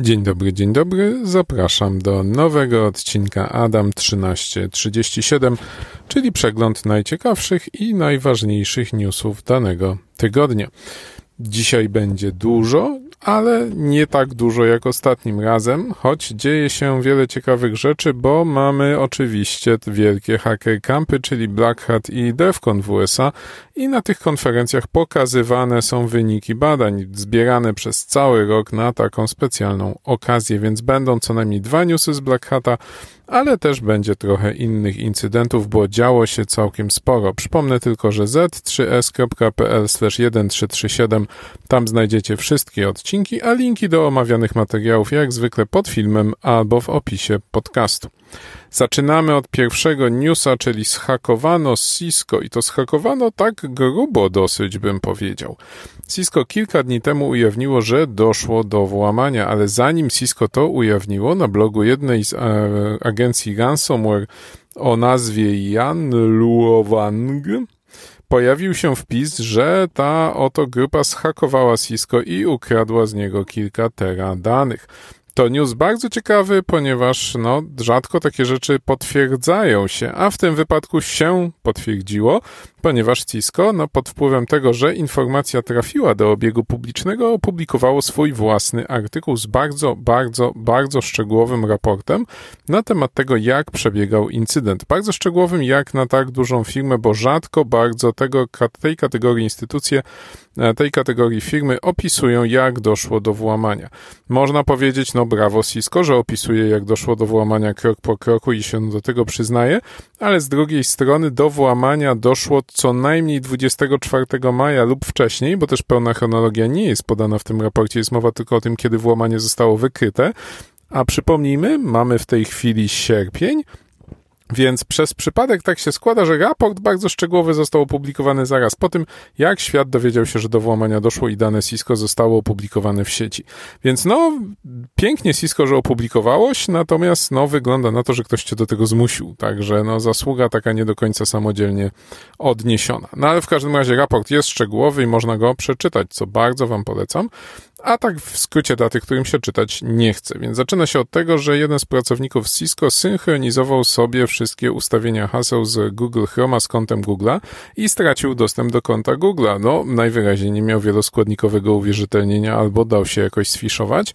Dzień dobry, dzień dobry. Zapraszam do nowego odcinka Adam 1337, czyli przegląd najciekawszych i najważniejszych newsów danego tygodnia. Dzisiaj będzie dużo, ale nie tak dużo jak ostatnim razem, choć dzieje się wiele ciekawych rzeczy, bo mamy oczywiście wielkie hacker campy, czyli Black Hat i DEFCON w USA i na tych konferencjach pokazywane są wyniki badań zbierane przez cały rok na taką specjalną okazję, więc będą co najmniej dwa newsy z Black Hata, ale też będzie trochę innych incydentów, bo działo się całkiem sporo. Przypomnę tylko, że z3s.pl/1337 tam znajdziecie wszystkie odcinki, a linki do omawianych materiałów jak zwykle pod filmem albo w opisie podcastu. Zaczynamy od pierwszego newsa, czyli schakowano Cisco i to schakowano tak grubo dosyć bym powiedział. Cisco kilka dni temu ujawniło, że doszło do włamania, ale zanim Cisco to ujawniło, na blogu jednej z e, agencji ransomware o nazwie Jan Luowang pojawił się wpis, że ta oto grupa schakowała Cisco i ukradła z niego kilka tera danych. To news bardzo ciekawy, ponieważ no, rzadko takie rzeczy potwierdzają się, a w tym wypadku się potwierdziło, ponieważ Cisco, no, pod wpływem tego, że informacja trafiła do obiegu publicznego, opublikowało swój własny artykuł z bardzo, bardzo, bardzo szczegółowym raportem na temat tego, jak przebiegał incydent. Bardzo szczegółowym, jak na tak dużą firmę, bo rzadko bardzo tego, tej kategorii instytucje, tej kategorii firmy opisują, jak doszło do włamania. Można powiedzieć, no brawo Cisco, że opisuje, jak doszło do włamania krok po kroku i się do tego przyznaje, ale z drugiej strony do włamania doszło co najmniej 24 maja lub wcześniej, bo też pełna chronologia nie jest podana w tym raporcie, jest mowa tylko o tym, kiedy włamanie zostało wykryte. A przypomnijmy, mamy w tej chwili sierpień, więc przez przypadek tak się składa, że raport bardzo szczegółowy został opublikowany zaraz po tym, jak świat dowiedział się, że do włamania doszło i dane Cisco zostało opublikowane w sieci. Więc no, pięknie Cisco, że opublikowałoś, natomiast no, wygląda na to, że ktoś cię do tego zmusił. Także no, zasługa taka nie do końca samodzielnie odniesiona. No ale w każdym razie raport jest szczegółowy i można go przeczytać, co bardzo wam polecam a tak w skrócie daty, którym się czytać nie chce. Więc zaczyna się od tego, że jeden z pracowników Cisco synchronizował sobie wszystkie ustawienia haseł z Google Chroma z kontem Google'a i stracił dostęp do konta Google'a. No, najwyraźniej nie miał wieloskładnikowego uwierzytelnienia albo dał się jakoś sfiszować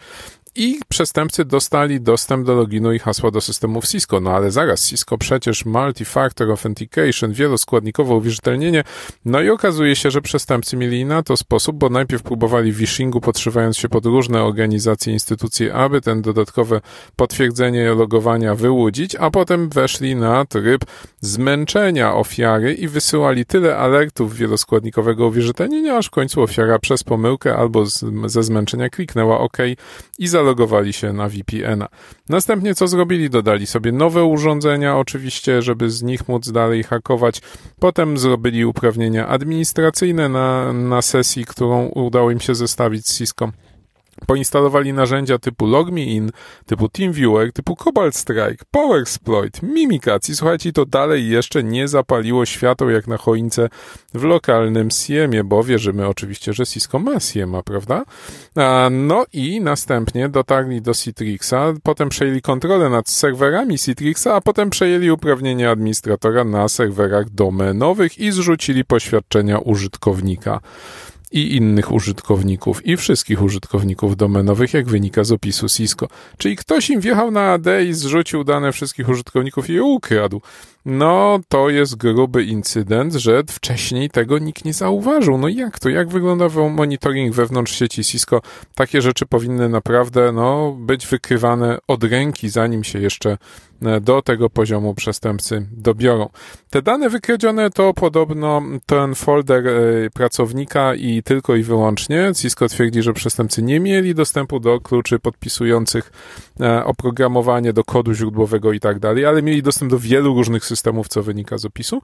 i przestępcy dostali dostęp do loginu i hasła do systemów Cisco. No ale zaraz, Cisco przecież multi-factor authentication, wieloskładnikowe uwierzytelnienie. No i okazuje się, że przestępcy mieli na to sposób, bo najpierw próbowali phishingu, podszywając się pod różne organizacje, instytucje, aby ten dodatkowe potwierdzenie logowania wyłudzić, a potem weszli na tryb zmęczenia ofiary i wysyłali tyle alertów wieloskładnikowego uwierzytelnienia, aż w końcu ofiara przez pomyłkę albo z, ze zmęczenia kliknęła OK i za zalogowali się na VPN-a. Następnie co zrobili? Dodali sobie nowe urządzenia, oczywiście, żeby z nich móc dalej hakować. Potem zrobili uprawnienia administracyjne na, na sesji, którą udało im się zestawić z Cisco. Poinstalowali narzędzia typu LogMeIn, typu TeamViewer, typu Cobalt Strike, PowerSploit, Mimicacji. Słuchajcie, to dalej jeszcze nie zapaliło światło jak na choince w lokalnym Siemie, bo wierzymy oczywiście, że Cisco ma Siema, prawda? No i następnie dotarli do Citrixa, potem przejęli kontrolę nad serwerami Citrixa, a potem przejęli uprawnienia administratora na serwerach domenowych i zrzucili poświadczenia użytkownika i innych użytkowników i wszystkich użytkowników domenowych, jak wynika z opisu Cisco. Czyli ktoś im wjechał na AD i zrzucił dane wszystkich użytkowników i je ukradł. No, to jest gruby incydent, że wcześniej tego nikt nie zauważył. No jak to? Jak wygląda monitoring wewnątrz sieci Cisco? Takie rzeczy powinny naprawdę, no, być wykrywane od ręki, zanim się jeszcze e, do tego poziomu przestępcy dobiorą. Te dane wykradzione to podobno ten folder e, pracownika i tylko i wyłącznie. Cisco twierdzi, że przestępcy nie mieli dostępu do kluczy podpisujących e, oprogramowanie, do kodu źródłowego i tak dalej, ale mieli dostęp do wielu różnych systemów, co wynika z opisu.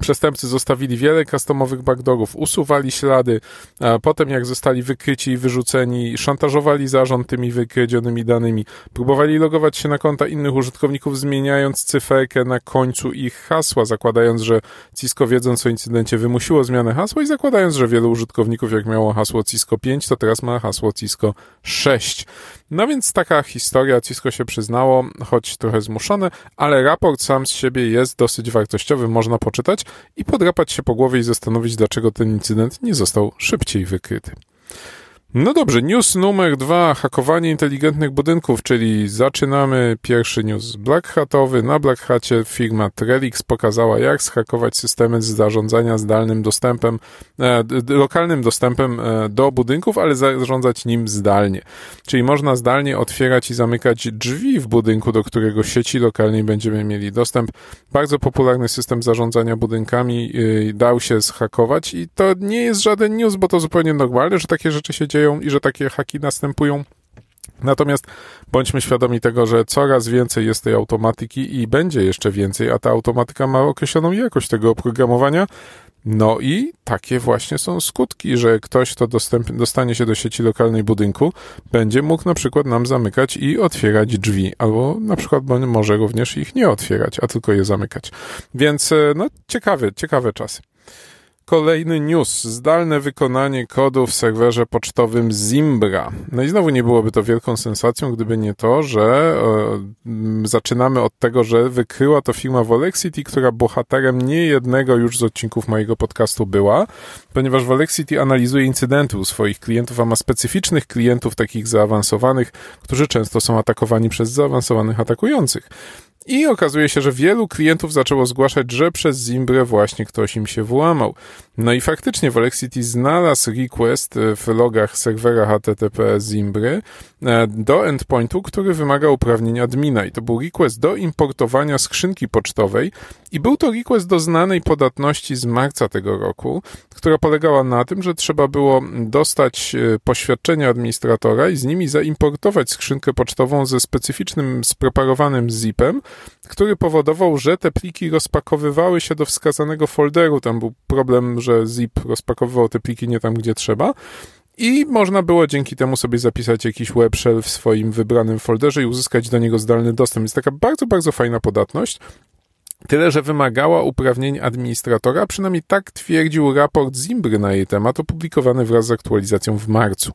Przestępcy zostawili wiele customowych backdoorów, usuwali ślady, potem jak zostali wykryci i wyrzuceni, szantażowali zarząd tymi wykradzionymi danymi, próbowali logować się na konta innych użytkowników, zmieniając cyferkę na końcu ich hasła, zakładając, że Cisco wiedząc o incydencie wymusiło zmianę hasła i zakładając, że wielu użytkowników jak miało hasło Cisco 5, to teraz ma hasło Cisco 6. No więc taka historia, Cisco się przyznało, choć trochę zmuszone, ale raport sam z siebie jest dosyć wartościowy, można poczytać i podrapać się po głowie i zastanowić, dlaczego ten incydent nie został szybciej wykryty. No dobrze, news numer dwa, hakowanie inteligentnych budynków, czyli zaczynamy pierwszy news Black Hatowy. Na Black Hacie firma Trellix pokazała, jak zhakować systemy zarządzania zdalnym dostępem, e, lokalnym dostępem e, do budynków, ale zarządzać nim zdalnie. Czyli można zdalnie otwierać i zamykać drzwi w budynku, do którego sieci lokalnej będziemy mieli dostęp. Bardzo popularny system zarządzania budynkami e, dał się zhakować i to nie jest żaden news, bo to zupełnie normalne, że takie rzeczy się dzieją dzieją i że takie haki następują. Natomiast bądźmy świadomi tego, że coraz więcej jest tej automatyki i będzie jeszcze więcej, a ta automatyka ma określoną jakość tego oprogramowania. No i takie właśnie są skutki, że ktoś, kto dostęp, dostanie się do sieci lokalnej budynku, będzie mógł na przykład nam zamykać i otwierać drzwi, albo na przykład może również ich nie otwierać, a tylko je zamykać. Więc e, no ciekawe, ciekawe czasy. Kolejny news. Zdalne wykonanie kodu w serwerze pocztowym Zimbra. No i znowu nie byłoby to wielką sensacją, gdyby nie to, że e, zaczynamy od tego, że wykryła to firma Volexity, która bohaterem nie jednego już z odcinków mojego podcastu była, ponieważ Volexity analizuje incydenty u swoich klientów, a ma specyficznych klientów takich zaawansowanych, którzy często są atakowani przez zaawansowanych atakujących. I okazuje się, że wielu klientów zaczęło zgłaszać, że przez Zimbrę właśnie ktoś im się włamał. No i faktycznie Volexity znalazł request w logach serwera HTTP Zimbry e, do endpointu, który wymaga uprawnień admina. I to był request do importowania skrzynki pocztowej i był to request do znanej podatności z marca tego roku, która polegała na tym, że trzeba było dostać e, poświadczenia administratora i z nimi zaimportować skrzynkę pocztową ze specyficznym spreparowanym zipem, który powodował, że te pliki rozpakowywały się do wskazanego folderu. Tam był problem, że zip rozpakowywał te pliki nie tam, gdzie trzeba. I można było dzięki temu sobie zapisać jakiś web shell w swoim wybranym folderze i uzyskać do niego zdalny dostęp. Jest taka bardzo, bardzo fajna podatność. Tyle, że wymagała uprawnień administratora, przynajmniej tak twierdził raport Zimbry na jej temat, opublikowany wraz z aktualizacją w marcu.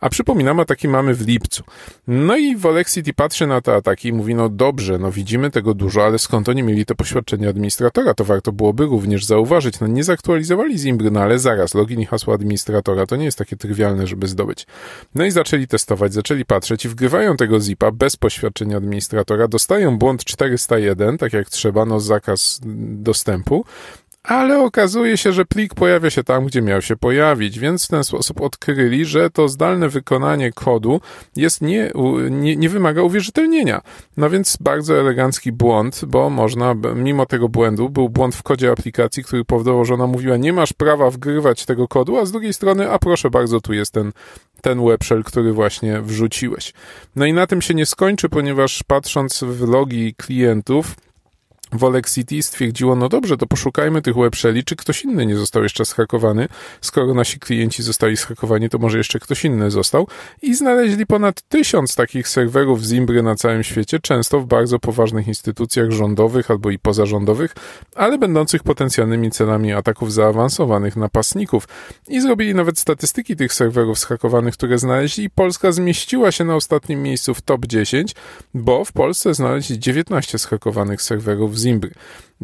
A przypominam, ataki mamy w lipcu. No i Volexity patrzy na te ataki i mówi, no dobrze, no widzimy tego dużo, ale skąd oni mieli to poświadczenie administratora? To warto byłoby również zauważyć. No nie zaktualizowali Zimbry, no ale zaraz, login i hasło administratora to nie jest takie trywialne, żeby zdobyć. No i zaczęli testować, zaczęli patrzeć i wgrywają tego zipa bez poświadczenia administratora, dostają błąd 401, tak jak trzeba, no zakaz dostępu, ale okazuje się, że plik pojawia się tam, gdzie miał się pojawić, więc w ten sposób odkryli, że to zdalne wykonanie kodu jest nie, nie, nie wymaga uwierzytelnienia. No więc bardzo elegancki błąd, bo można, mimo tego błędu, był błąd w kodzie aplikacji, który powodował, że ona mówiła, nie masz prawa wgrywać tego kodu, a z drugiej strony, a proszę bardzo, tu jest ten, ten webshell, który właśnie wrzuciłeś. No i na tym się nie skończy, ponieważ patrząc w logi klientów, Volexity stwierdziło, no dobrze, to poszukajmy tych webshelli, czy ktoś inny nie został jeszcze schakowany. Skoro nasi klienci zostali schakowani, to może jeszcze ktoś inny został. I znaleźli ponad tysiąc takich serwerów Zimbry na całym świecie, często w bardzo poważnych instytucjach rządowych albo i pozarządowych, ale będących potencjalnymi celami ataków zaawansowanych napastników. I zrobili nawet statystyki tych serwerów schakowanych, które znaleźli i Polska zmieściła się na ostatnim miejscu w top 10, bo w Polsce znaleźli 19 schakowanych serwerów Zimbry.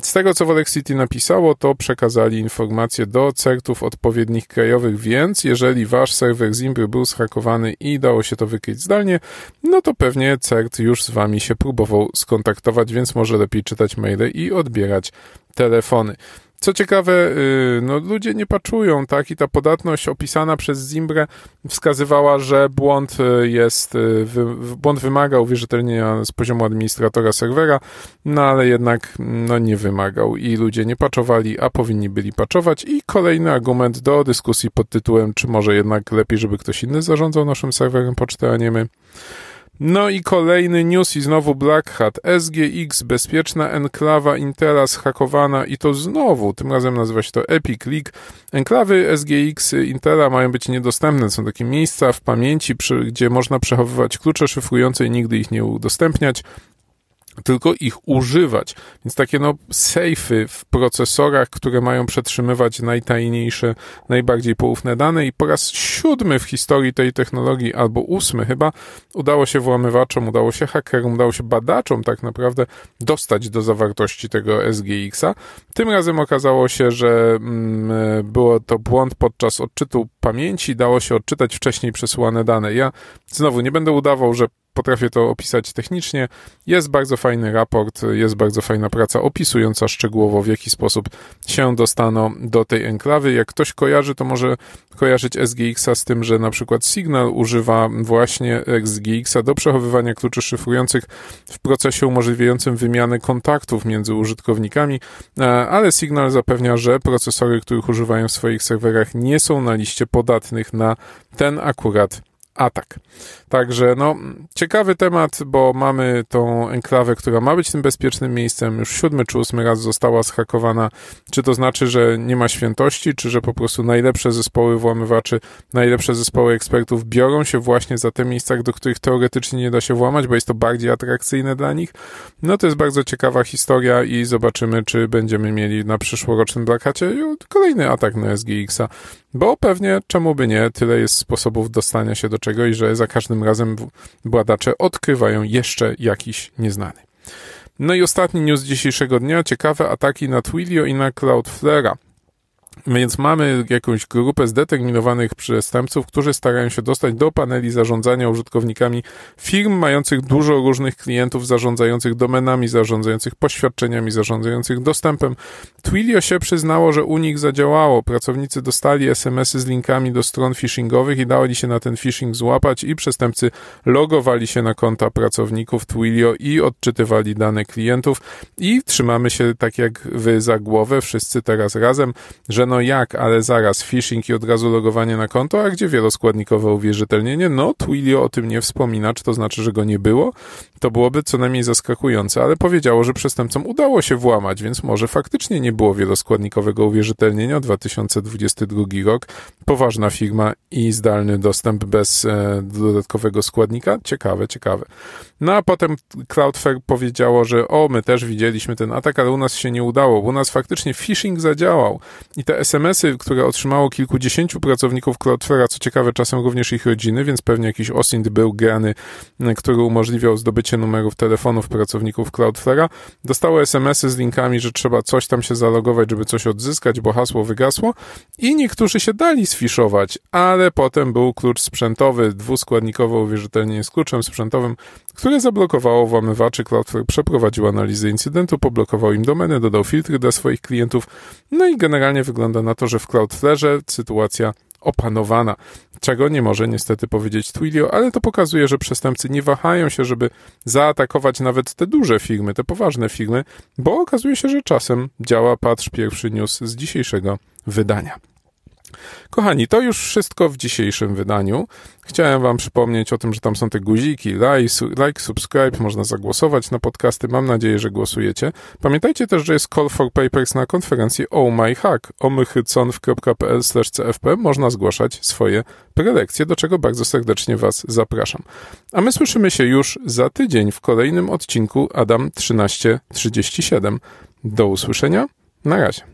Z tego, co Wolex City napisało, to przekazali informacje do certów odpowiednich krajowych, więc jeżeli wasz serwer Zimbry był zhakowany i dało się to wykryć zdalnie, no to pewnie cert już z wami się próbował skontaktować, więc może lepiej czytać maile i odbierać telefony. Co ciekawe, y, no, ludzie nie paczują, tak? I ta podatność opisana przez Zimbrę wskazywała, że błąd y, jest, y, błąd wymaga uwierzytelnienia z poziomu administratora serwera, no ale jednak no, nie wymagał i ludzie nie paczowali, a powinni byli paczować. I kolejny argument do dyskusji pod tytułem, czy może jednak lepiej, żeby ktoś inny zarządzał naszym serwerem poczty, a nie my. No i kolejny news i znowu Black Hat. SGX, bezpieczna enklawa Intela zhakowana i to znowu, tym razem nazywa się to Epic Leak. Enklawy SGX Intela mają być niedostępne. Są takie miejsca w pamięci, przy, gdzie można przechowywać klucze szyfrujące i nigdy ich nie udostępniać. Tylko ich używać. Więc takie no sejfy w procesorach, które mają przetrzymywać najtajniejsze, najbardziej poufne dane i po raz siódmy w historii tej technologii, albo ósmy chyba, udało się włamywaczom, udało się hackerom, udało się badaczom tak naprawdę dostać do zawartości tego SGX-a. Tym razem okazało się, że mm, było to błąd podczas odczytu pamięci, dało się odczytać wcześniej przesyłane dane. Ja znowu nie będę udawał, że potrafię to opisać technicznie. Jest bardzo fajny raport, jest bardzo fajna praca opisująca szczegółowo, w jaki sposób się dostano do tej enklawy. Jak ktoś kojarzy, to może kojarzyć SGX-a z tym, że na przykład Signal używa właśnie SGX-a do przechowywania kluczy szyfrujących w procesie umożliwiającym wymianę kontaktów między użytkownikami, e, ale Signal zapewnia, że procesory, których używają w swoich serwerach nie są na liście podatnych na ten akurat atak. Także no, ciekawy temat, bo mamy tą enklawę, która ma być tym bezpiecznym miejscem. Już siódmy czy ósmy raz została zhakowana. Czy to znaczy, że nie ma świętości, czy że po prostu najlepsze zespoły włamywaczy, najlepsze zespoły ekspertów biorą się właśnie za te miejsca, do których teoretycznie nie da się włamać, bo jest to bardziej atrakcyjne dla nich? No to jest bardzo ciekawa historia i zobaczymy, czy będziemy mieli na przyszłorocznym Black Hacie kolejny atak na SGX-a. Bo pewnie, czemu by nie, tyle jest sposobów dostania się do czegoś, że za każdym razem badacze odkrywają jeszcze jakiś nieznany. No i ostatni news dzisiejszego dnia, ciekawe ataki na Twilio i na Cloudflare'a. Więc mamy jakąś grupę zdeterminowanych przestępców, którzy starają się dostać do paneli zarządzania użytkownikami firm mających dużo różnych klientów, zarządzających domenami, zarządzających poświadczeniami, zarządzających dostępem. Twilio się przyznało, że u nich zadziałało. Pracownicy dostali SMS-y z linkami do stron phishingowych i dali się na ten phishing złapać i przestępcy logowali się na konta pracowników Twilio i odczytywali dane klientów i trzymamy się tak jak wy za głowę, wszyscy teraz razem, że no jak, ale zaraz, phishing i od razu logowanie na konto, a gdzie wieloskładnikowe uwierzytelnienie? No, Twilio o tym nie wspomina, czy to znaczy, że go nie było? To byłoby co najmniej zaskakujące, ale powiedziało, że przestępcom udało się włamać, więc może faktycznie nie było wieloskładnikowego uwierzytelnienia. 2022 rok, poważna firma i zdalny dostęp bez e, dodatkowego składnika. Ciekawe, ciekawe. No a potem Cloudflare powiedziało, że o, my też widzieliśmy ten atak, ale u nas się nie udało. U nas faktycznie phishing zadziałał i te te SMS-y, które otrzymało kilkudziesięciu pracowników Cloudflare'a, co ciekawe czasem również ich rodziny, więc pewnie jakiś OSINT był grany, który umożliwiał zdobycie numerów telefonów pracowników Cloudflare'a, dostało SMS-y z linkami, że trzeba coś tam się zalogować, żeby coś odzyskać, bo hasło wygasło. I niektórzy się dali sfiszować, ale potem był klucz sprzętowy, dwuskładnikowe uwierzytelnienie z kluczem sprzętowym, które zablokowało włamywaczy. Cloudflare przeprowadził analizę incydentu, poblokował im domeny, dodał filtry dla swoich klientów, no i generalnie wygląda na to, że w Cloudflare sytuacja opanowana, czego nie może niestety powiedzieć Twilio, ale to pokazuje, że przestępcy nie wahają się, żeby zaatakować nawet te duże firmy, te poważne firmy, bo okazuje się, że czasem działa. Patrz pierwszy news z dzisiejszego wydania. Kochani, to już wszystko w dzisiejszym wydaniu. Chciałem Wam przypomnieć o tym, że tam są te guziki, like, like, subscribe, można zagłosować na podcasty. Mam nadzieję, że głosujecie. Pamiętajcie też, że jest call for papers na konferencji Oh My Hack, omychyconf.pl cfp. Można zgłaszać swoje prelekcje, do czego bardzo serdecznie Was zapraszam. A my słyszymy się już za tydzień w kolejnym odcinku Adam 1337. Do usłyszenia. Na razie.